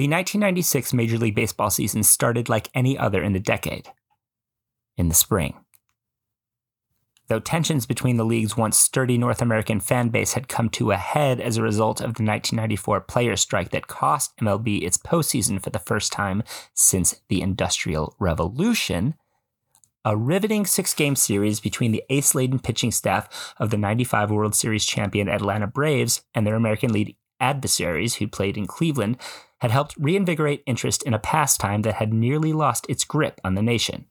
The 1996 Major League Baseball season started like any other in the decade in the spring. Though tensions between the league's once sturdy North American fan base had come to a head as a result of the 1994 player strike that cost MLB its postseason for the first time since the Industrial Revolution, a riveting six game series between the ace laden pitching staff of the 95 World Series champion Atlanta Braves and their American League adversaries who played in Cleveland had helped reinvigorate interest in a pastime that had nearly lost its grip on the nation.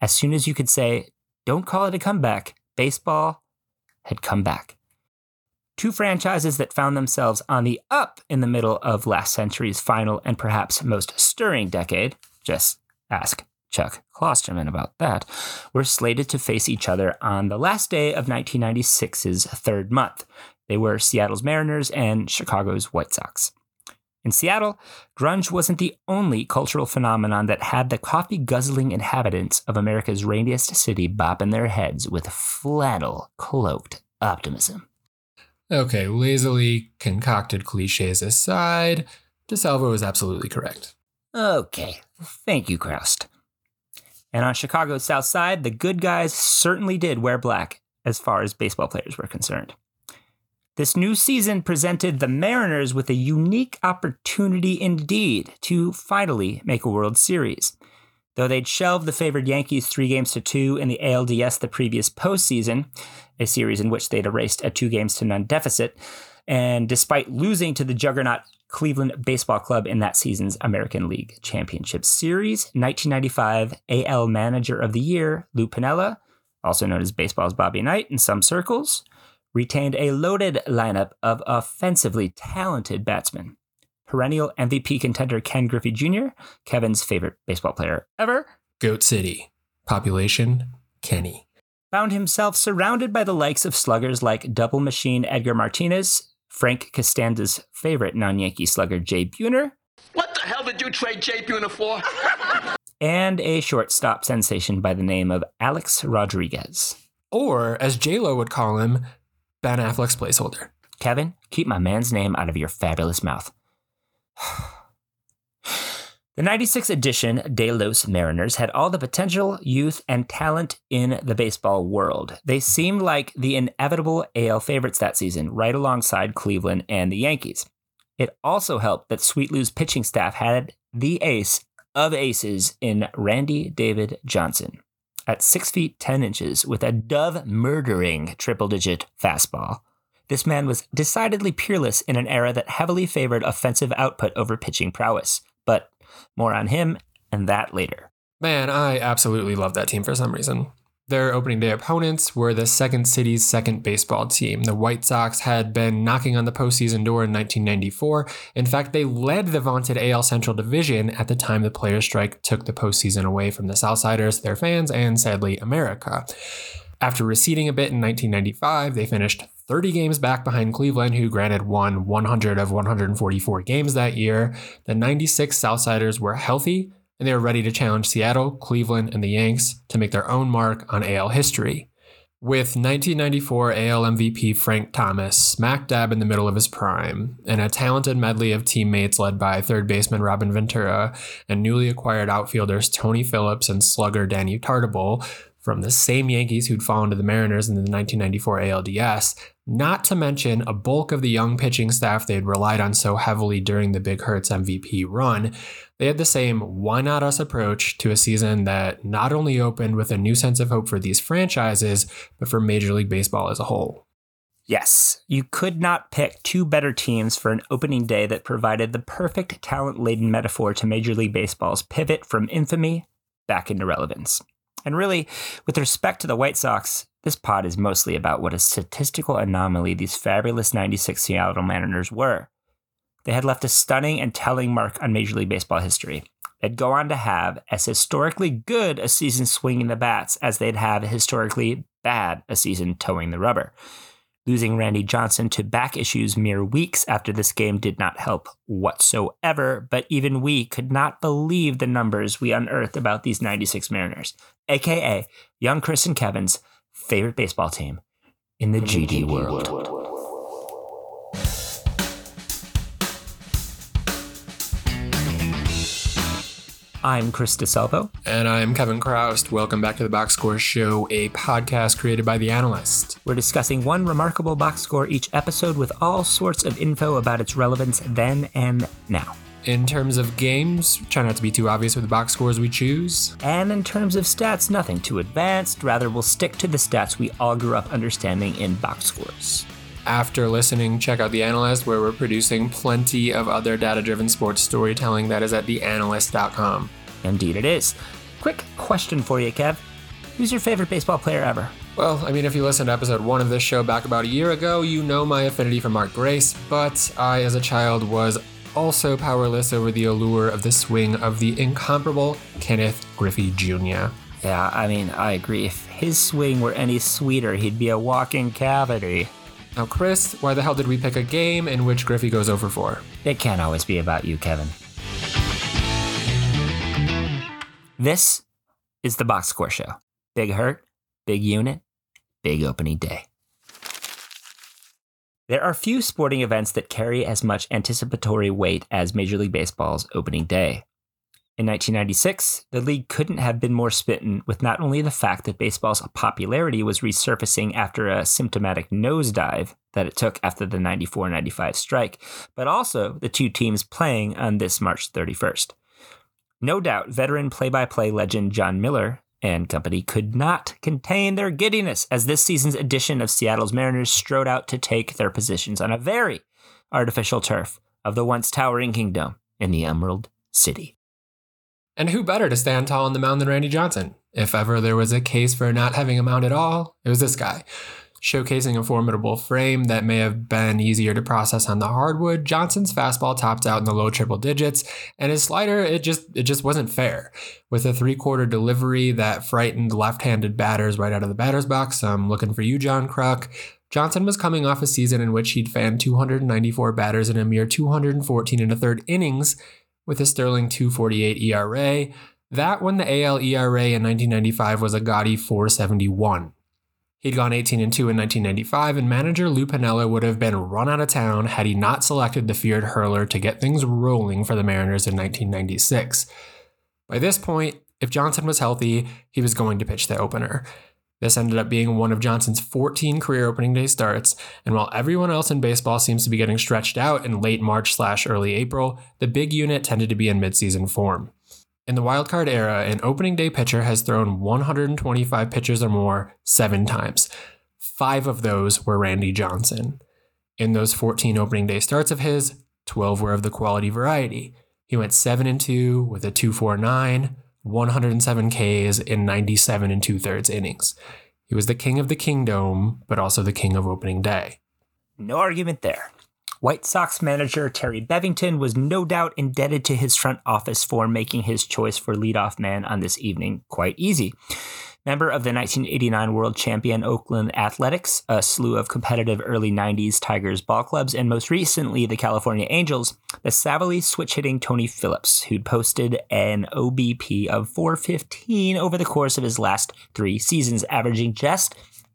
As soon as you could say, don't call it a comeback, baseball had come back. Two franchises that found themselves on the up in the middle of last century's final and perhaps most stirring decade, just ask Chuck Klosterman about that, were slated to face each other on the last day of 1996's third month. They were Seattle's Mariners and Chicago's White Sox. In Seattle, grunge wasn't the only cultural phenomenon that had the coffee guzzling inhabitants of America's rainiest city bopping their heads with flannel cloaked optimism. Okay, lazily concocted cliches aside, DeSalvo is absolutely correct. Okay, thank you, Chroust. And on Chicago's South Side, the good guys certainly did wear black as far as baseball players were concerned. This new season presented the Mariners with a unique opportunity indeed to finally make a World Series. Though they'd shelved the favored Yankees three games to two in the ALDS the previous postseason, a series in which they'd erased a two games to none deficit, and despite losing to the juggernaut Cleveland Baseball Club in that season's American League Championship Series, 1995 AL Manager of the Year, Lou Piniella, also known as baseball's Bobby Knight in some circles, retained a loaded lineup of offensively talented batsmen. Perennial MVP contender Ken Griffey Jr., Kevin's favorite baseball player ever, Goat City. Population Kenny. found himself surrounded by the likes of sluggers like double machine Edgar Martinez, Frank Costanza's favorite non Yankee slugger Jay Buhner, What the hell did you trade Jay Buhner for? and a shortstop sensation by the name of Alex Rodriguez. Or, as Lo would call him, Ben Affleck's placeholder. Kevin, keep my man's name out of your fabulous mouth. The 96 edition De Los Mariners had all the potential, youth, and talent in the baseball world. They seemed like the inevitable AL favorites that season, right alongside Cleveland and the Yankees. It also helped that Sweet Lou's pitching staff had the ace of aces in Randy David Johnson. At 6 feet 10 inches with a dove murdering triple digit fastball. This man was decidedly peerless in an era that heavily favored offensive output over pitching prowess. But more on him and that later. Man, I absolutely love that team for some reason. Their opening day opponents were the second city's second baseball team. The White Sox had been knocking on the postseason door in 1994. In fact, they led the vaunted AL Central Division at the time the players' strike took the postseason away from the Southsiders, their fans, and sadly, America. After receding a bit in 1995, they finished 30 games back behind Cleveland, who granted won 100 of 144 games that year. The 96 Southsiders were healthy and they were ready to challenge Seattle, Cleveland, and the Yanks to make their own mark on AL history. With 1994 AL MVP Frank Thomas smack dab in the middle of his prime, and a talented medley of teammates led by third baseman Robin Ventura and newly acquired outfielders Tony Phillips and slugger Danny Tartabull, from the same Yankees who'd fallen to the Mariners in the 1994 ALDS, not to mention a bulk of the young pitching staff they'd relied on so heavily during the Big Hurts MVP run, they had the same why not us approach to a season that not only opened with a new sense of hope for these franchises, but for Major League Baseball as a whole. Yes, you could not pick two better teams for an opening day that provided the perfect talent laden metaphor to Major League Baseball's pivot from infamy back into relevance. And really, with respect to the White Sox, this pod is mostly about what a statistical anomaly these fabulous 96 Seattle Mariners were. They had left a stunning and telling mark on Major League Baseball history. They'd go on to have as historically good a season swinging the bats as they'd have historically bad a season towing the rubber. Losing Randy Johnson to back issues mere weeks after this game did not help whatsoever, but even we could not believe the numbers we unearthed about these 96 Mariners, aka young Chris and Kevin's favorite baseball team in the GD world. I'm Chris DeSalvo. And I'm Kevin Chroust. Welcome back to the Box Score Show, a podcast created by The Analyst. We're discussing one remarkable box score each episode with all sorts of info about its relevance then and now. In terms of games, try not to be too obvious with the box scores we choose. And in terms of stats, nothing too advanced. Rather, we'll stick to the stats we all grew up understanding in box scores. After listening, check out The Analyst, where we're producing plenty of other data driven sports storytelling that is at theanalyst.com. Indeed, it is. Quick question for you, Kev. Who's your favorite baseball player ever? Well, I mean, if you listened to episode one of this show back about a year ago, you know my affinity for Mark Grace, but I, as a child, was also powerless over the allure of the swing of the incomparable Kenneth Griffey Jr. Yeah, I mean, I agree. If his swing were any sweeter, he'd be a walking cavity. Now, Chris, why the hell did we pick a game in which Griffey goes over 4? It can't always be about you, Kevin. This is the Box Score Show. Big hurt, big unit, big opening day. There are few sporting events that carry as much anticipatory weight as Major League Baseball's opening day. In 1996, the league couldn't have been more smitten with not only the fact that baseball's popularity was resurfacing after a symptomatic nosedive that it took after the 94 95 strike, but also the two teams playing on this March 31st. No doubt, veteran play by play legend Jon Miller and company could not contain their giddiness as this season's edition of Seattle's Mariners strode out to take their positions on a very artificial turf of the once towering Kingdome in the Emerald City. And who better to stand tall on the mound than Randy Johnson? If ever there was a case for not having a mound at all, it was this guy. Showcasing a formidable frame that may have been easier to process on the hardwood, Johnson's fastball topped out in the low triple digits, and his slider it just it just wasn't fair. With a three-quarter delivery that frightened left-handed batters right out of the batter's box, I'm looking for you, John Kruk. Johnson was coming off a season in which he'd fanned 294 batters in a mere 214 and a third innings with a sterling 248 ERA. That when the AL ERA in 1995 was a gaudy 471. He'd gone 18 and 2 in 1995, and manager Lou Piniella would have been run out of town had he not selected the feared hurler to get things rolling for the Mariners in 1996. By this point, if Johnson was healthy, he was going to pitch the opener. This ended up being one of Johnson's 14 career opening day starts, and while everyone else in baseball seems to be getting stretched out in late March slash early April, the big unit tended to be in midseason form. In the wildcard era, an opening day pitcher has thrown 125 pitches or more seven times. Five of those were Randy Johnson. In those 14 opening day starts of his, 12 were of the quality variety. He went 7 and 2 with a 249, 107 Ks in 97 and two thirds innings. He was the king of the Kingdome, but also the king of opening day. No argument there. White Sox manager Terry Bevington was no doubt indebted to his front office for making his choice for leadoff man on this evening quite easy. Member of the 1989 world champion Oakland Athletics, a slew of competitive early 90s Tigers ball clubs, and most recently the California Angels, the savvily switch hitting Tony Phillips, who'd posted an OBP of 415 over the course of his last three seasons, averaging just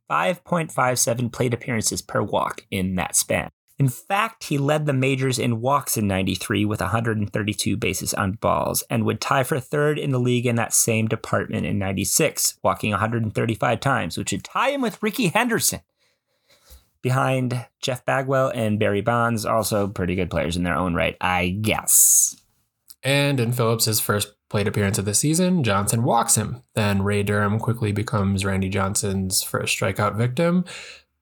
5.57 plate appearances per walk in that span. In fact, he led the majors in walks in 93 with 132 bases on balls and would tie for third in the league in that same department in 96, walking 135 times, which would tie him with Rickey Henderson. Behind Jeff Bagwell and Barry Bonds, also pretty good players in their own right, I guess. And in Phillips' first plate appearance of the season, Johnson walks him. Then Ray Durham quickly becomes Randy Johnson's first strikeout victim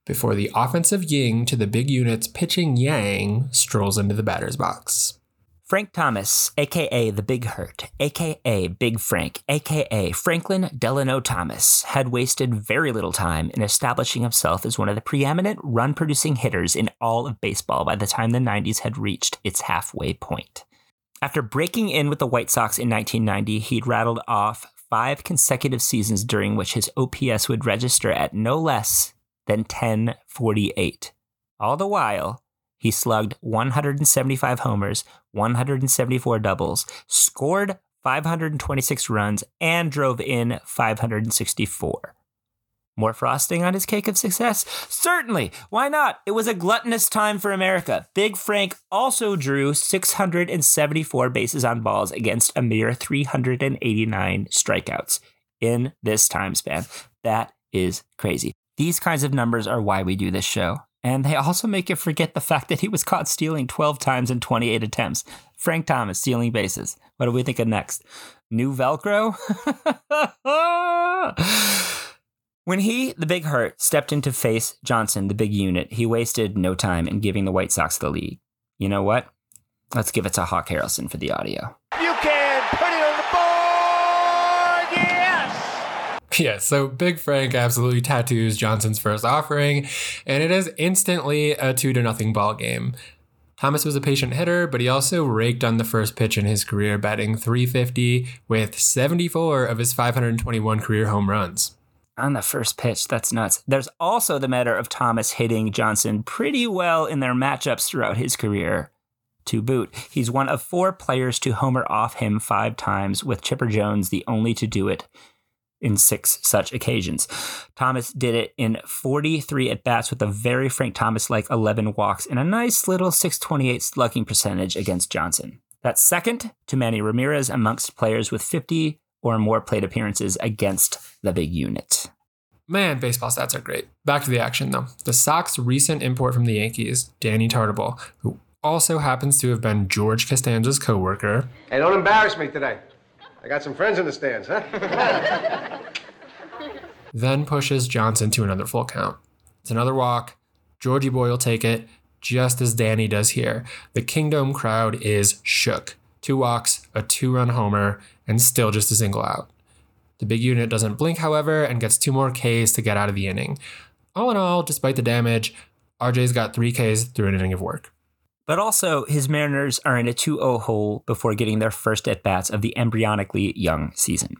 before the offensive Ying to the big unit's pitching yang strolls into the batter's box. Frank Thomas, aka the Big Hurt, aka Big Frank, aka Franklin Delano Thomas, had wasted very little time in establishing himself as one of the preeminent run producing hitters in all of baseball by the time the 90s had reached its halfway point. After breaking in with the White Sox in 1990, he'd rattled off five consecutive seasons during which his OPS would register at no less than 1048. All the while, he slugged 175 homers, 174 doubles, scored 526 runs, and drove in 564. More frosting on his cake of success? Certainly. Why not? It was a gluttonous time for America. Big Frank also drew 674 bases on balls against a mere 389 strikeouts in this time span. That is crazy. These kinds of numbers are why we do this show. And they also make you forget the fact that he was caught stealing 12 times in 28 attempts. Frank Thomas stealing bases. What do we think of next? New Velcro? when he, the big hurt, stepped in to face Johnson, the big unit, he wasted no time in giving the White Sox the lead. You know what? Let's give it to Hawk Harrelson for the audio. You can put it on the board! Yeah, so Big Frank absolutely tattoos Johnson's first offering, and it is instantly a two to nothing ball game. Thomas was a patient hitter, but he also raked on the first pitch in his career, batting 350 with 74 of his 521 career home runs. On the first pitch, that's nuts. There's also the matter of Thomas hitting Johnson pretty well in their matchups throughout his career. To boot, he's one of four players to homer off him five times, with Chipper Jones the only to do it in six such occasions. Thomas did it in 43 at bats with a very Frank Thomas like 11 walks and a nice little 628 slugging percentage against Johnson. That's second to Manny Ramirez amongst players with 50 or more plate appearances against the big unit. Man, baseball stats are great. Back to the action though. The Sox recent import from the Yankees, Danny Tartabull, who also happens to have been George Costanza's coworker. Hey, don't embarrass me today. I got some friends in the stands, huh? then pushes Johnson to another full count. It's another walk. Georgie Boy will take it, just as Danny does here. The Kingdome crowd is shook. Two walks, a two run homer, and still just a single out. The big unit doesn't blink, however, and gets two more Ks to get out of the inning. All in all, despite the damage, RJ's got three Ks through an inning of work. But also, his Mariners are in a 2 0 hole before getting their first at bats of the embryonically young season.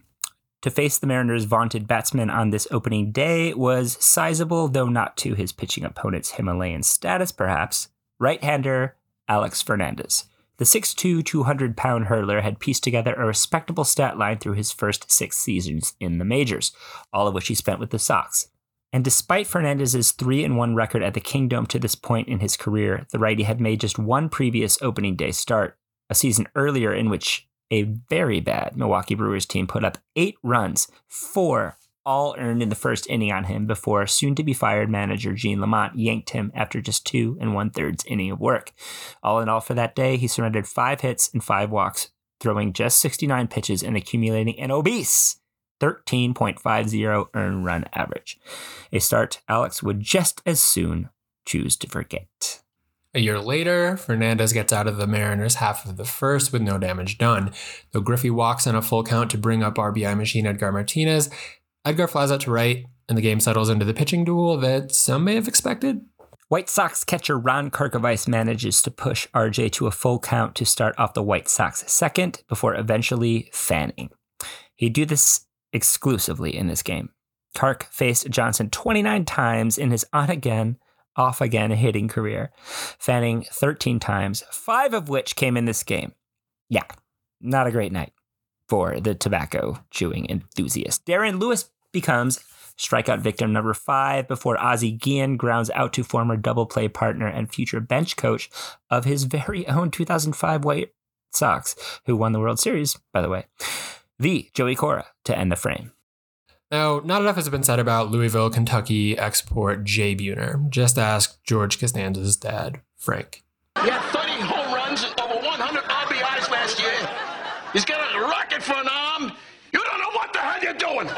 To face the Mariners' vaunted batsman on this opening day was sizable, though not to his pitching opponent's Himalayan status, perhaps, right hander Alex Fernandez. The 6'2, 200 pound hurler had pieced together a respectable stat line through his first six seasons in the majors, all of which he spent with the Sox. And despite Fernandez's 3 and 1 record at the Kingdome to this point in his career, the righty had made just one previous opening day start, a season earlier in which a very bad Milwaukee Brewers team put up 8 runs, 4 all earned in the first inning on him before soon to be fired manager Gene Lamont yanked him after just two and one thirds inning of work. All in all, for that day, he surrendered five hits and five walks, throwing just 69 pitches and accumulating an obese 13.50 earned run average. A start Alex would just as soon choose to forget. A year later, Fernandez gets out of the Mariners half of the first with no damage done. Though Griffey walks on a full count to bring up RBI machine Edgar Martinez, Edgar flies out to right, and the game settles into the pitching duel that some may have expected. White Sox catcher Ron Karkovice manages to push RJ to a full count to start off the White Sox second before eventually fanning. He'd do this exclusively in this game. Kark faced Johnson 29 times in his on again, off again hitting career, fanning 13 times, five of which came in this game. Yeah, not a great night for the tobacco chewing enthusiast. Darren Lewis becomes strikeout victim number five before Ozzie Guillen grounds out to former double play partner and future bench coach of his very own 2005 White Sox, who won the World Series, by the way the Joey Cora to end the frame. Now, not enough has been said about Louisville, Kentucky export Jay Buhner. Just ask George Costanza's dad, Frank. He had 30 home runs, over 100 RBIs last year. He's got a rocket for an arm. You don't know what the hell you're doing.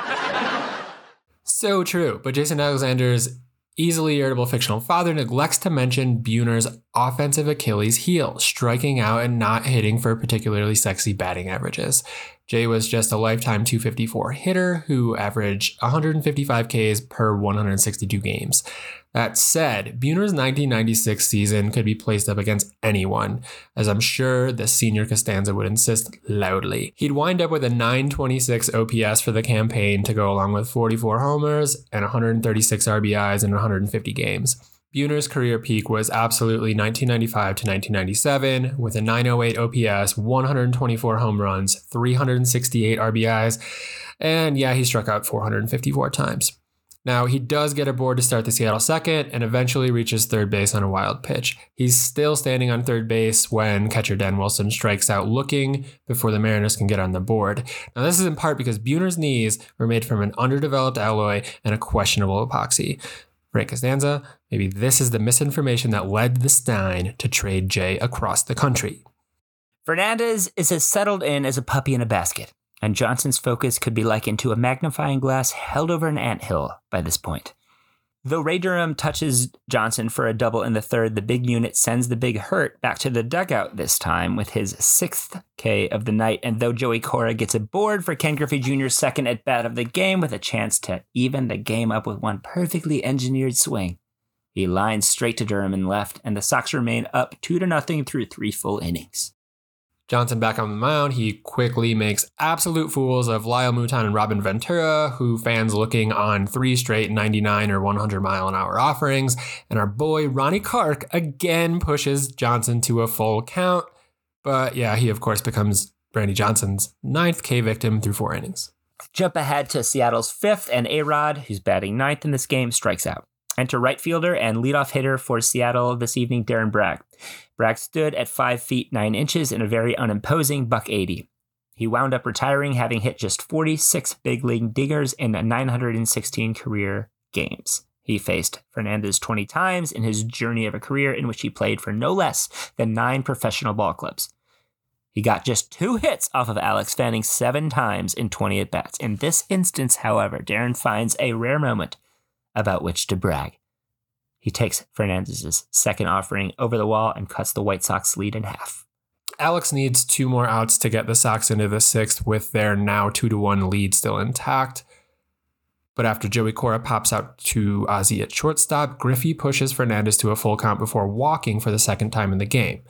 So true, but Jason Alexander's easily irritable fictional father neglects to mention Buhner's offensive Achilles heel, striking out and not hitting for particularly sexy batting averages. Jay was just a lifetime 254 hitter who averaged 155 Ks per 162 games. That said, Buhner's 1996 season could be placed up against anyone, as I'm sure the senior Costanza would insist loudly. He'd wind up with a 926 OPS for the campaign to go along with 44 homers and 136 RBIs in 150 games. Buhner's career peak was absolutely 1995 to 1997 with a 908 OPS, 124 home runs, 368 RBIs, and yeah, he struck out 454 times. Now, he does get aboard to start the Seattle second and eventually reaches third base on a wild pitch. He's still standing on third base when catcher Dan Wilson strikes out looking before the Mariners can get on the board. Now, this is in part because Buhner's knees were made from an underdeveloped alloy and a questionable epoxy. Frank Costanza, maybe this is the misinformation that led the Stein to trade Jay across the country. Fernandez is as settled in as a puppy in a basket and Johnson's focus could be likened to a magnifying glass held over an ant hill by this point. Though Ray Durham touches Johnson for a double in the third, the big unit sends the big hurt back to the dugout this time with his sixth K of the night. And though Joey Cora gets a board for Ken Griffey Jr.'s second at bat of the game with a chance to even the game up with one perfectly engineered swing, he lines straight to Durham and left, and the Sox remain up two to nothing through three full innings. Johnson back on the mound, he quickly makes absolute fools of Lyle Mouton and Robin Ventura, who fans looking on three straight 99 or 100 mile an hour offerings. And our boy Ronnie Kark again pushes Johnson to a full count. But yeah, he of course becomes Randy Johnson's ninth K victim through four innings. Jump ahead to Seattle's fifth, and A Rod, who's batting ninth in this game, strikes out. Enter right fielder and leadoff hitter for Seattle this evening, Darren Bragg. Bragg stood at 5 feet 9 inches in a very unimposing buck 80. He wound up retiring having hit just 46 big league diggers in 916 career games. He faced Fernandez 20 times in his journey of a career in which he played for no less than nine professional ball clubs. He got just two hits off of Alex Fanning seven times in 20 at bats. In this instance, however, Darren finds a rare moment about which to brag. He takes Fernandez's second offering over the wall and cuts the White Sox lead in half. Alex needs two more outs to get the Sox into the sixth with their now two to one lead still intact. But after Joey Cora pops out to Ozzie at shortstop, Griffey pushes Fernandez to a full count before walking for the second time in the game.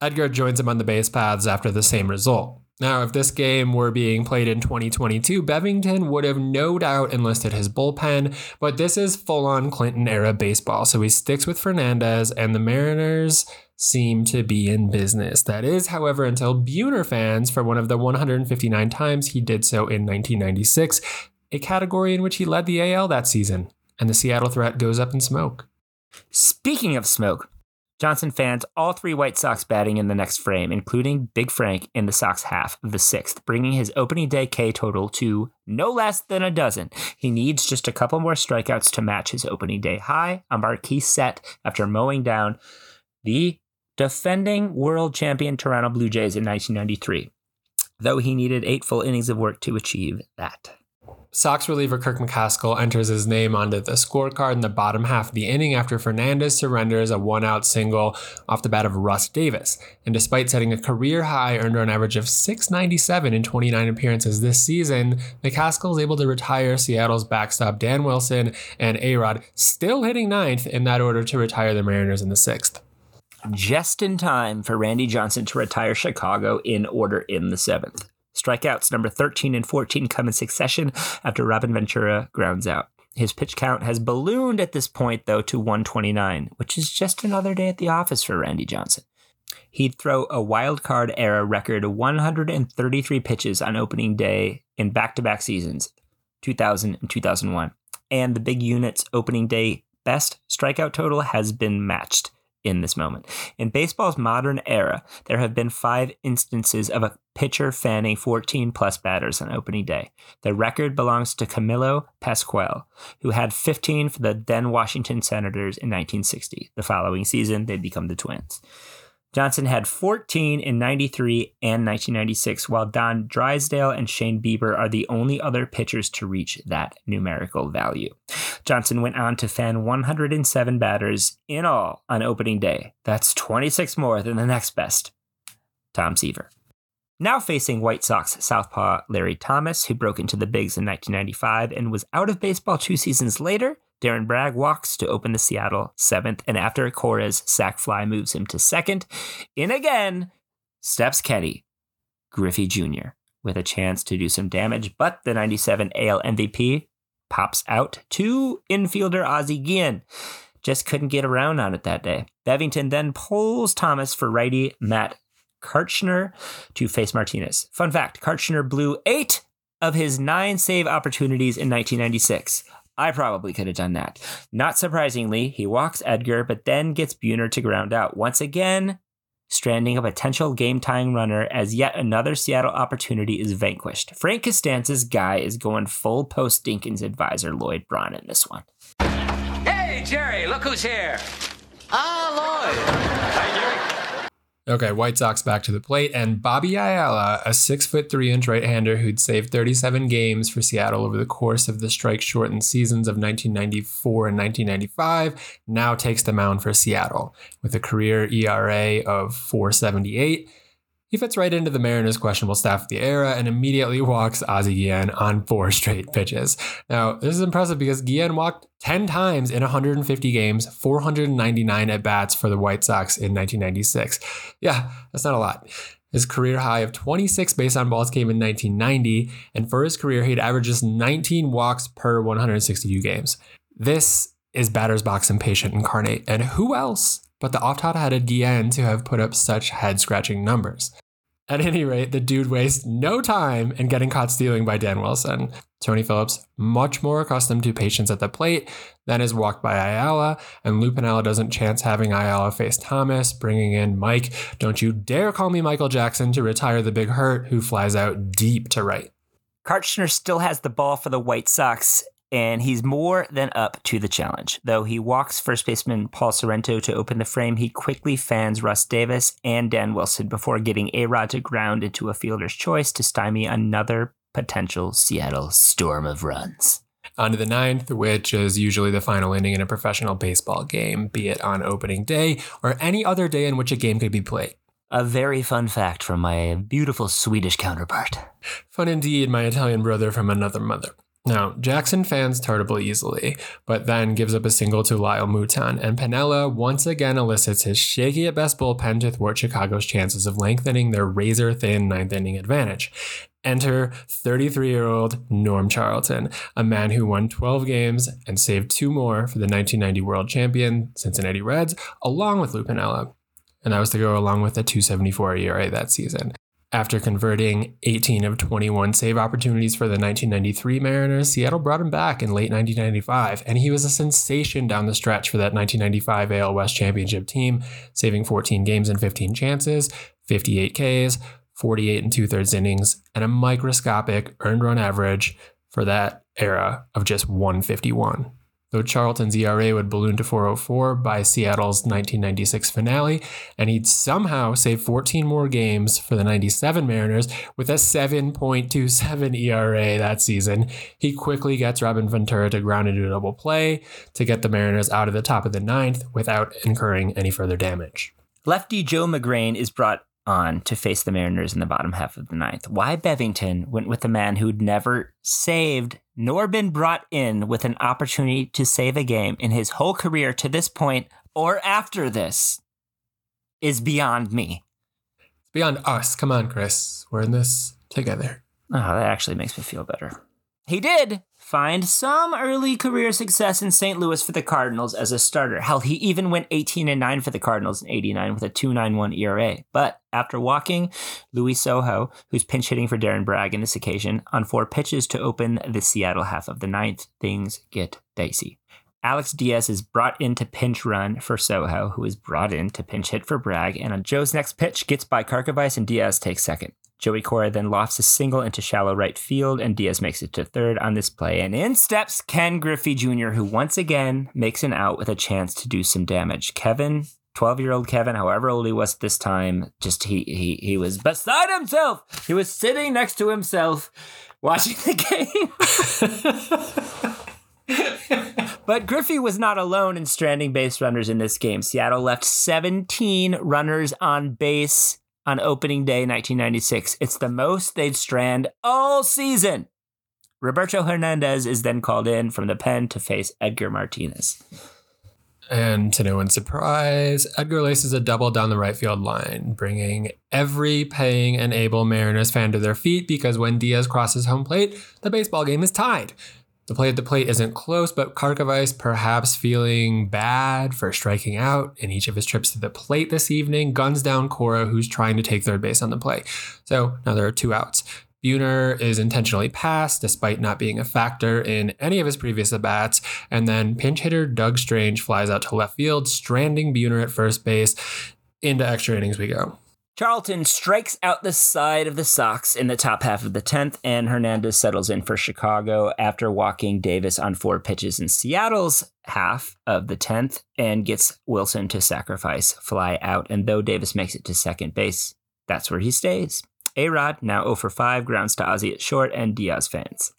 Edgar joins him on the base paths after the same result. Now, if this game were being played in 2022, Bevington would have no doubt enlisted his bullpen, but this is full on Clinton era baseball, so he sticks with Fernandez, and the Mariners seem to be in business. That is, however, until Buhner fans, for one of the 159 times he did so in 1996, a category in which he led the AL that season, and the Seattle threat goes up in smoke. Speaking of smoke, Johnson fans all three White Sox batting in the next frame, including Big Frank in the Sox half of the sixth, bringing his opening day K total to no less than a dozen. He needs just a couple more strikeouts to match his opening day high, a marquee set after mowing down the defending world champion Toronto Blue Jays in 1993, though he needed eight full innings of work to achieve that. Sox reliever Kirk McCaskill enters his name onto the scorecard in the bottom half of the inning after Fernandez surrenders a one out single off the bat of Russ Davis. And despite setting a career high earned run average of 697 in 29 appearances this season, McCaskill is able to retire Seattle's backstop Dan Wilson and A Rod, still hitting ninth in that order to retire the Mariners in the sixth. Just in time for Randy Johnson to retire Chicago in order in the seventh. Strikeouts number 13 and 14 come in succession after Robin Ventura grounds out. His pitch count has ballooned at this point, though, to 129, which is just another day at the office for Randy Johnson. He'd throw a wild card era record 133 pitches on opening day in back to back seasons, 2000 and 2001. And the big unit's opening day best strikeout total has been matched in this moment. In baseball's modern era, there have been five instances of a pitcher fanning 14 plus batters on opening day. The record belongs to Camilo Pascual, who had 15 for the then Washington Senators in 1960. The following season, they'd become the Twins. Johnson had 14 in 93 and 1996, while Don Drysdale and Shane Bieber are the only other pitchers to reach that numerical value. Johnson went on to fan 107 batters in all on opening day. That's 26 more than the next best, Tom Seaver. Now facing White Sox southpaw Larry Thomas, who broke into the bigs in 1995 and was out of baseball two seasons later, Darren Bragg walks to open the Seattle seventh, and after a Cora's sac fly moves him to second, in again steps Kenny Griffey Jr. with a chance to do some damage, but the 97 AL MVP pops out to infielder Ozzie Guillen. Just couldn't get around on it that day. Bevington then pulls Thomas for righty Matt Karchner to face Martinez. Fun fact Karchner blew eight of his nine save opportunities in 1996. I probably could have done that. Not surprisingly, he walks Edgar, but then gets Buhner to ground out. Once again, stranding a potential game tying runner as yet another Seattle opportunity is vanquished. Frank Costanza's guy is going full post Dinkins advisor Lloyd Braun in this one. Hey, Jerry, look who's here. Ah, Lloyd. Okay, White Sox back to the plate, and Bobby Ayala, a six foot three inch right hander who'd saved 37 games for Seattle over the course of the strike shortened seasons of 1994 and 1995, now takes the mound for Seattle. With a career ERA of 478, he fits right into the Mariners' questionable staff of the era and immediately walks Ozzie Guillen on four straight pitches. Now, this is impressive because Guillen walked 10 times in 150 games, 499 at bats for the White Sox in 1996. Yeah, that's not a lot. His career high of 26 base on balls came in 1990, and for his career, he'd averaged just 19 walks per 162 games. This is batter's box impatient incarnate, and who else but the oft headed Guillen to have put up such head scratching numbers. At any rate, the dude wastes no time in getting caught stealing by Dan Wilson. Tony Phillips, much more accustomed to patience at the plate, then is walked by Ayala, and Lou Piniella doesn't chance having Ayala face Thomas, bringing in Mike, don't you dare call me Michael Jackson to retire the big hurt, who flies out deep to right. Karchner still has the ball for the White Sox, and he's more than up to the challenge. Though he walks first baseman Paul Sorrento to open the frame, he quickly fans Russ Davis and Dan Wilson before getting A Rod to ground into a fielder's choice to stymie another potential Seattle storm of runs. On to the ninth, which is usually the final inning in a professional baseball game, be it on opening day or any other day in which a game could be played. A very fun fact from my beautiful Swedish counterpart. Fun indeed, my Italian brother from another mother. Now, Jackson fans Tartabull easily, but then gives up a single to Lyle Mouton, and Piniella once again elicits his shaky at best bullpen to thwart Chicago's chances of lengthening their razor thin ninth inning advantage. Enter 33 year old Norm Charlton, a man who won 12 games and saved two more for the 1990 world champion Cincinnati Reds, along with Lou Piniella. And that was to go along with a 274 ERA that season. After converting 18 of 21 save opportunities for the 1993 Mariners, Seattle brought him back in late 1995, and he was a sensation down the stretch for that 1995 AL West Championship team, saving 14 games and 15 chances, 58 Ks, 48 and two thirds innings, and a microscopic earned run average for that era of just 151 though Charlton's ERA would balloon to 404 by Seattle's 1996 finale, and he'd somehow save 14 more games for the 97 Mariners with a 7.27 ERA that season. He quickly gets Robin Ventura to ground into a double play to get the Mariners out of the top of the ninth without incurring any further damage. Lefty Joe Magrane is brought on to face the Mariners in the bottom half of the ninth. Why Bevington went with a man who'd never saved nor been brought in with an opportunity to save a game in his whole career to this point or after this is beyond me. It's beyond us. Come on, Chris. We're in this together. Oh, that actually makes me feel better. He did find some early career success in St. Louis for the Cardinals as a starter. Hell, he even went 18 and 9 for the Cardinals in 89 with a 2.91 ERA. But after walking Luis Sojo, who's pinch hitting for Darren Bragg in this occasion, on four pitches to open the Seattle half of the ninth, things get dicey. Alex Diaz is brought in to pinch run for Sojo, who is brought in to pinch hit for Bragg, and on Joe's next pitch gets by Karkovice and Diaz takes second. Joey Cora then lofts a single into shallow right field, and Diaz makes it to third on this play. And in steps Ken Griffey Jr., who once again makes an out with a chance to do some damage. Kevin, 12 year old Kevin, however old he was at this time, just he, he, he was beside himself. He was sitting next to himself watching the game. but Griffey was not alone in stranding base runners in this game. Seattle left 17 runners on base on opening day 1996. It's the most they'd strand all season. Roberto Hernandez is then called in from the pen to face Edgar Martinez. And to no one's surprise, Edgar laces a double down the right field line, bringing every paying and able Mariners fan to their feet because when Diaz crosses home plate, the baseball game is tied. The play at the plate isn't close, but Karkovice, perhaps feeling bad for striking out in each of his trips to the plate this evening, guns down Cora, who's trying to take third base on the play. So now there are two outs. Buhner is intentionally passed despite not being a factor in any of his previous at bats. And then pinch hitter Doug Strange flies out to left field, stranding Buhner at first base. Into extra innings we go. Charlton strikes out the side of the Sox in the top half of the 10th, and Hernandez settles in for Chicago after walking Davis on four pitches in Seattle's half of the 10th and gets Wilson to sacrifice fly out. And though Davis makes it to second base, that's where he stays. A Rod, now 0 for 5, grounds to Ozzie at short and Diaz fans.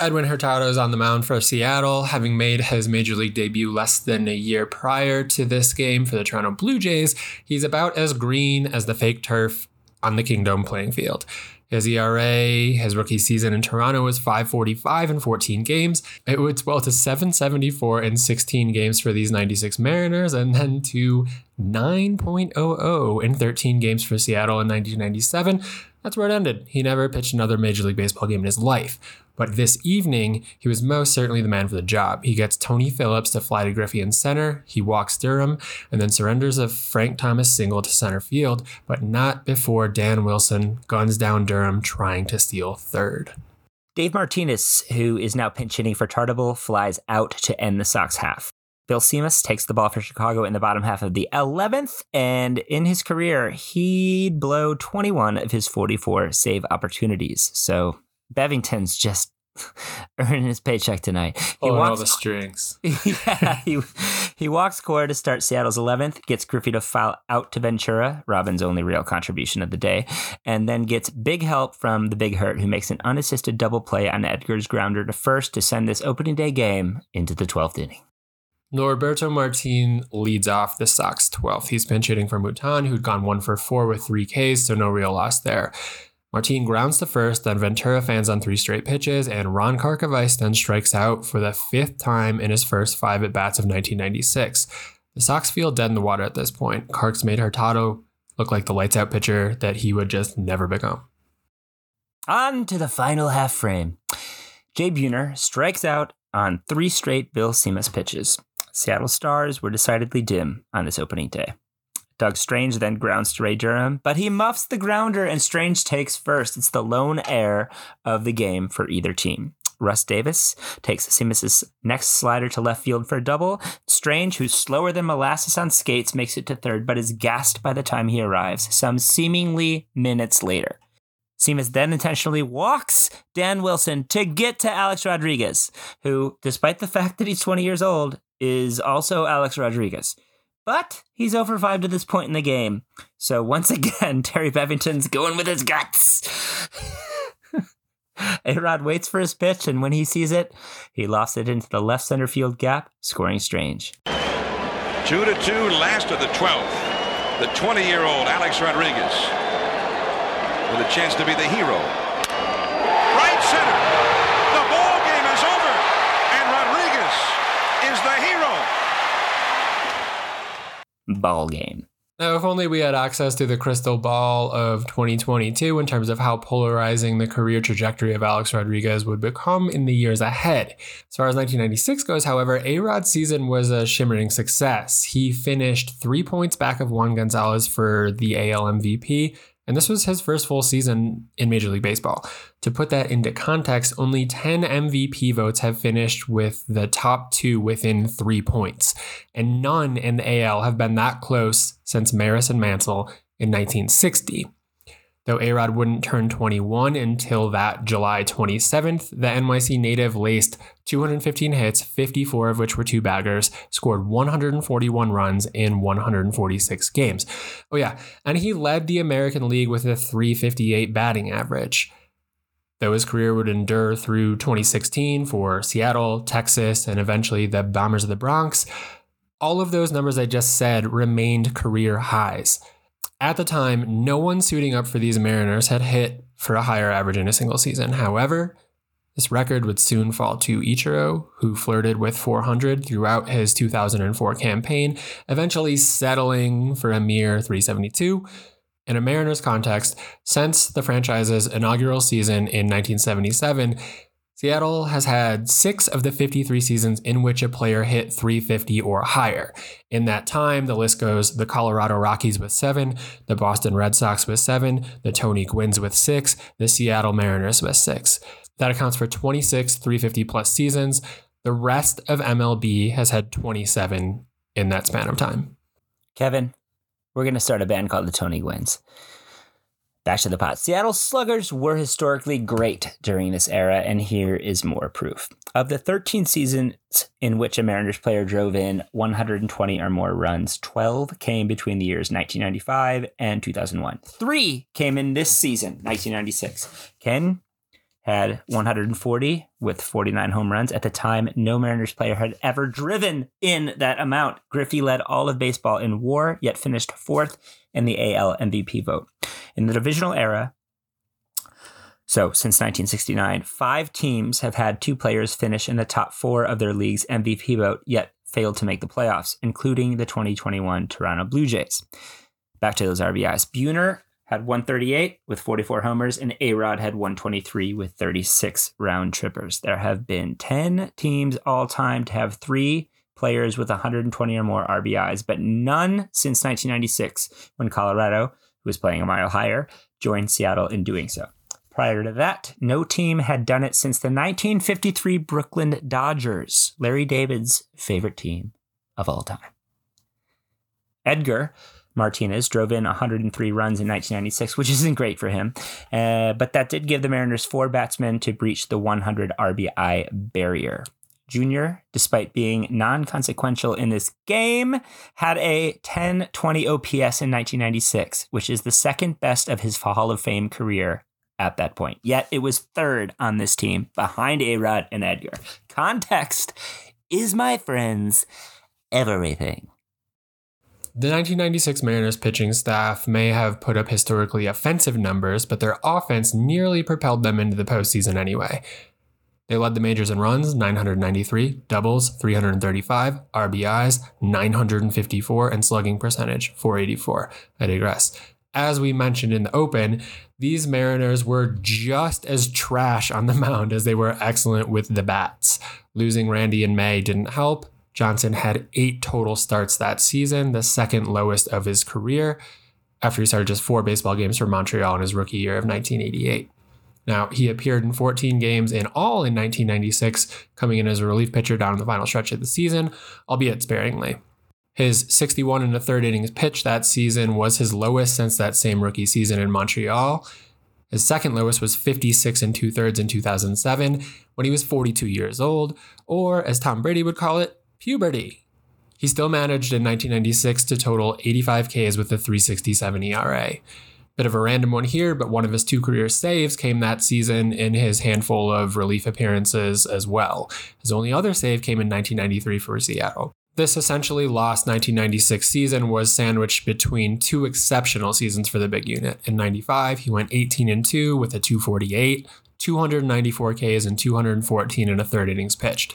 Edwin Hurtado is on the mound for Seattle, having made his major league debut less than a year prior to this game for the Toronto Blue Jays. He's about as green as the fake turf on the Kingdome playing field. His ERA, his rookie season in Toronto was 545 in 14 games. It would swell to 774 in 16 games for these 96 Mariners, and then to 9.00 in 13 games for Seattle in 1997. That's where it ended. He never pitched another Major League Baseball game in his life. But this evening, he was most certainly the man for the job. He gets Tony Phillips to fly to Griffey in center, he walks Durham, and then surrenders a Frank Thomas single to center field, but not before Dan Wilson guns down Durham trying to steal third. Dave Martinez, who is now pinch hitting for Tartabull, flies out to end the Sox half. Bill Simas takes the ball for Chicago in the bottom half of the 11th, and in his career, he'd blow 21 of his 44 save opportunities. So Bevington's just earning his paycheck tonight. He walks, all the strings. yeah, he, he walks Cora to start Seattle's 11th, gets Griffey to foul out to Ventura, Robin's only real contribution of the day, and then gets big help from the Big Hurt, who makes an unassisted double play on Edgar's grounder to first to send this opening day game into the 12th inning. Norberto Martin leads off the Sox 12th. He's pinch hitting for Mouton, who'd gone one for four with three Ks, so no real loss there. Martin grounds to first, then Ventura fans on three straight pitches, and Ron Karkovice then strikes out for the fifth time in his first five at bats of 1996. The Sox feel dead in the water at this point. Kark's made Hurtado look like the lights out pitcher that he would just never become. On to the final half frame. Jay Buhner strikes out on three straight Bill Simas pitches. Seattle Stars were decidedly dim on this opening day. Doug Strange then grounds to Ray Durham, but he muffs the grounder and Strange takes first. It's the lone error of the game for either team. Russ Davis takes Simas' next slider to left field for a double. Strange, who's slower than molasses on skates, makes it to third, but is gassed by the time he arrives, some seemingly minutes later. Simas then intentionally walks Dan Wilson to get to Alex Rodriguez, who, despite the fact that he's 20 years old, is also Alex Rodriguez. But he's over 5 to this point in the game. So once again, Terry Bevington's going with his guts. A-Rod waits for his pitch, and when he sees it, he lofts it into the left center field gap, scoring strange. 2 to 2, last of the 12th. The 20 year old Alex Rodriguez with a chance to be the hero. Right center. The ball game is over, and Rodriguez is the hero. Ball game. Now, if only we had access to the crystal ball of 2022 in terms of how polarizing the career trajectory of Alex Rodriguez would become in the years ahead. As far as 1996 goes, however, A Rod's season was a shimmering success. He finished three points back of Juan Gonzalez for the AL MVP and this was his first full season in Major League Baseball. To put that into context, only 10 MVP votes have finished with the top two within three points. And none in the AL have been that close since Maris and Mantle in 1960. Though Arod wouldn't turn 21 until that July 27th, the NYC native laced 215 hits, 54 of which were two baggers, scored 141 runs in 146 games. Oh, yeah, and he led the American League with a 358 batting average. Though his career would endure through 2016 for Seattle, Texas, and eventually the Bombers of the Bronx, all of those numbers I just said remained career highs. At the time, no one suiting up for these Mariners had hit for a higher average in a single season. However, this record would soon fall to Ichiro, who flirted with 400 throughout his 2004 campaign, eventually settling for a mere 372. In a Mariners context, since the franchise's inaugural season in 1977, Seattle has had six of the 53 seasons in which a player hit 350 or higher. In that time, the list goes the Colorado Rockies with seven, the Boston Red Sox with seven, the Tony Gwynns with six, the Seattle Mariners with six. That accounts for 26 350 plus seasons. The rest of MLB has had 27 in that span of time. Kevin, we're going to start a band called the Tony Gwynns. Back to the pot. Seattle Sluggers were historically great during this era, and here is more proof. Of the 13 seasons in which a Mariners player drove in 120 or more runs, 12 came between the years 1995 and 2001. Three came in this season, 1996. Ken had 140 with 49 home runs. At the time, no Mariners player had ever driven in that amount. Griffey led all of baseball in WAR, yet finished fourth in the AL MVP vote. In the divisional era, so since 1969, five teams have had two players finish in the top four of their league's MVP vote, yet failed to make the playoffs, including the 2021 Toronto Blue Jays. Back to those RBIs. Buhner had 138 with 44 homers, and A Rod had 123 with 36 round trippers. There have been 10 teams all time to have three players with 120 or more RBIs, but none since 1996 when Colorado, was playing a mile higher, joined Seattle in doing so. Prior to that, no team had done it since the 1953 Brooklyn Dodgers, Larry David's favorite team of all time. Edgar Martinez drove in 103 runs in 1996, which isn't great for him. Uh, but that did give the Mariners four batsmen to breach the 100 RBI barrier. Junior, despite being non consequential in this game, had a 1020 OPS in 1996, which is the second best of his Hall of Fame career at that point. Yet it was third on this team behind A Rod and Edgar. Context is, my friends, everything. The 1996 Mariners pitching staff may have put up historically offensive numbers, but their offense nearly propelled them into the postseason anyway. They led the majors in runs, 993, doubles, 335, RBIs, 954, and slugging percentage, 484. I digress. As we mentioned in the open, these Mariners were just as trash on the mound as they were excellent with the bats. Losing Randy in May didn't help. Johnson had eight total starts that season, the second lowest of his career, after he started just four baseball games for Montreal in his rookie year of 1988. Now, he appeared in 14 games in all in 1996, coming in as a relief pitcher down in the final stretch of the season, albeit sparingly. His 61 and a third innings pitch that season was his lowest since that same rookie season in Montreal. His second lowest was 56 and two thirds in 2007 when he was 42 years old, or as Tom Brady would call it, puberty. He still managed in 1996 to total 85 Ks with a 367 ERA. Bit of a random one here, but one of his two career saves came that season in his handful of relief appearances as well. His only other save came in 1993 for Seattle. This essentially lost 1996 season was sandwiched between two exceptional seasons for the big unit. In 95, he went 18 and 2 with a 248, 294 Ks and 214 and a third innings pitched.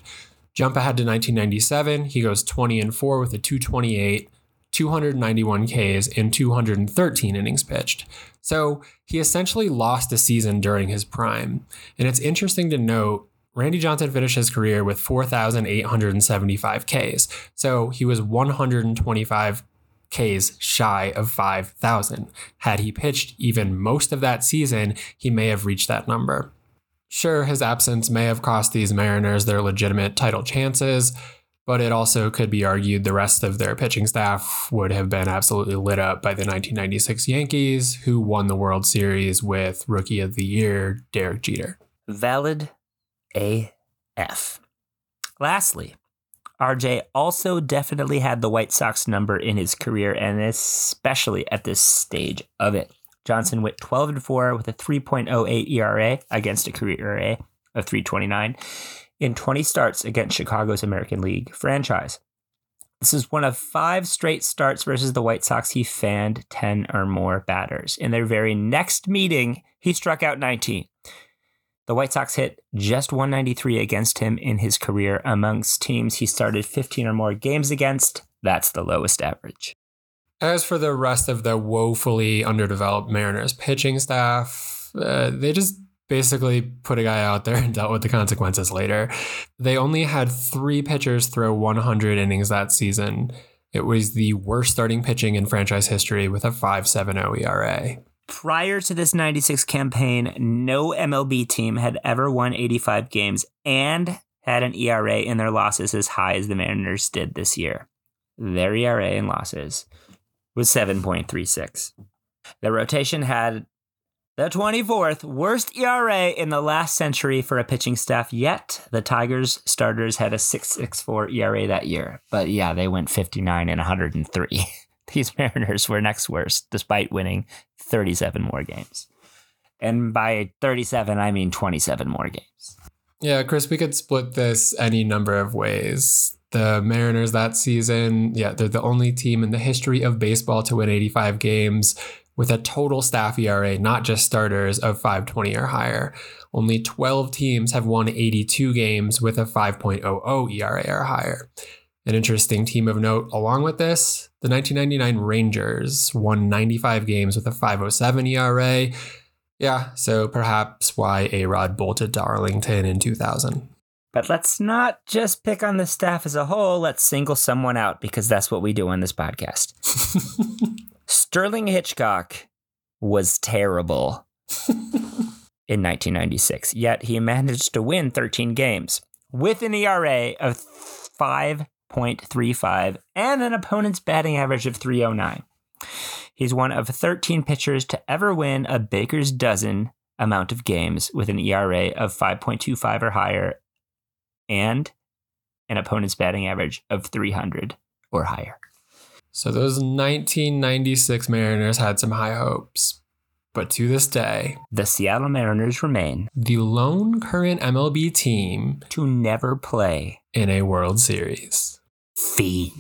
Jump ahead to 1997, he goes 20 and 4 with a 228, 291 Ks, and 213 innings pitched. So he essentially lost a season during his prime. And it's interesting to note Randy Johnson finished his career with 4,875 Ks. So he was 125 Ks shy of 5,000. Had he pitched even most of that season, he may have reached that number. Sure, his absence may have cost these Mariners their legitimate title chances, but it also could be argued the rest of their pitching staff would have been absolutely lit up by the 1996 Yankees, who won the World Series with Rookie of the Year Derek Jeter. Valid AF. Lastly, RJ also definitely had the White Sox number in his career, and especially at this stage of it. Johnson went 12 and 4 with a 3.08 ERA against a career ERA of 329 in 20 starts against Chicago's American League franchise. This is one of five straight starts versus the White Sox. He fanned 10 or more batters. In their very next meeting, he struck out 19. The White Sox hit just 193 against him in his career amongst teams he started 15 or more games against. That's the lowest average. As for the rest of the woefully underdeveloped Mariners pitching staff, uh, they just basically put a guy out there and dealt with the consequences later. They only had three pitchers throw 100 innings that season. It was the worst starting pitching in franchise history with a 5.70 ERA. Prior to this 96 campaign, no MLB team had ever won 85 games and had an ERA in their losses as high as the Mariners did this year. Their ERA in losses was 7.36. The rotation had the 24th worst ERA in the last century for a pitching staff, yet the Tigers starters had a 6.64 ERA that year. But yeah, they went 59 and 103. These Mariners were next worst, despite winning 37 more games. And by 37, I mean 27 more games. Yeah, Chris, we could split this any number of ways. The Mariners that season, yeah, they're the only team in the history of baseball to win 85 games with a total staff ERA, not just starters, of 520 or higher. Only 12 teams have won 82 games with a 5.00 ERA or higher. An interesting team of note along with this, the 1999 Rangers won 95 games with a 507 ERA. Yeah, so perhaps why A Rod bolted to Arlington in 2000. But let's not just pick on the staff as a whole. Let's single someone out because that's what we do on this podcast. Sterling Hitchcock was terrible in 1996, yet he managed to win 13 games with an ERA of 5.35 and an opponent's batting average of 309. He's one of 13 pitchers to ever win a baker's dozen amount of games with an ERA of 5.25 or higher and an opponent's batting average of 300 or higher. So those 1996 Mariners had some high hopes. But to this day, The Seattle Mariners remain the lone current MLB team to never play in a World Series. Fiend.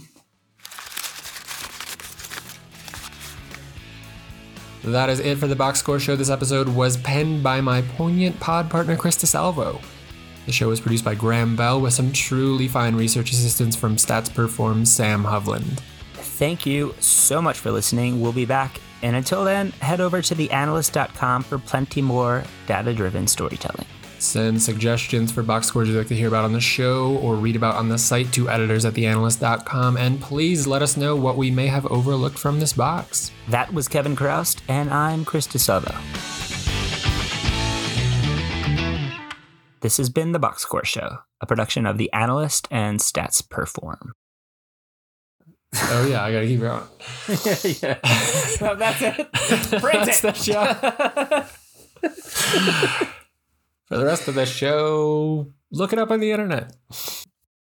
That is it for the Box Score Show. This episode was penned by my poignant pod partner, Chris DeSalvo. The show was produced by Graham Bell with some truly fine research assistance from Stats Perform Sam Hovland. Thank you so much for listening. We'll be back. And until then, head over to theanalyst.com for plenty more data driven storytelling. Send suggestions for box scores you'd like to hear about on the show or read about on the site to editors at theanalyst.com. And please let us know what we may have overlooked from this box. That was Kevin Chroust, and I'm Chris DeSalvo. This has been The Box Score Show, a production of The Analyst and Stats Perform. Oh, yeah, I gotta keep going. yeah. yeah. that's it. Print That's the show. For the rest of the show, look it up on the internet.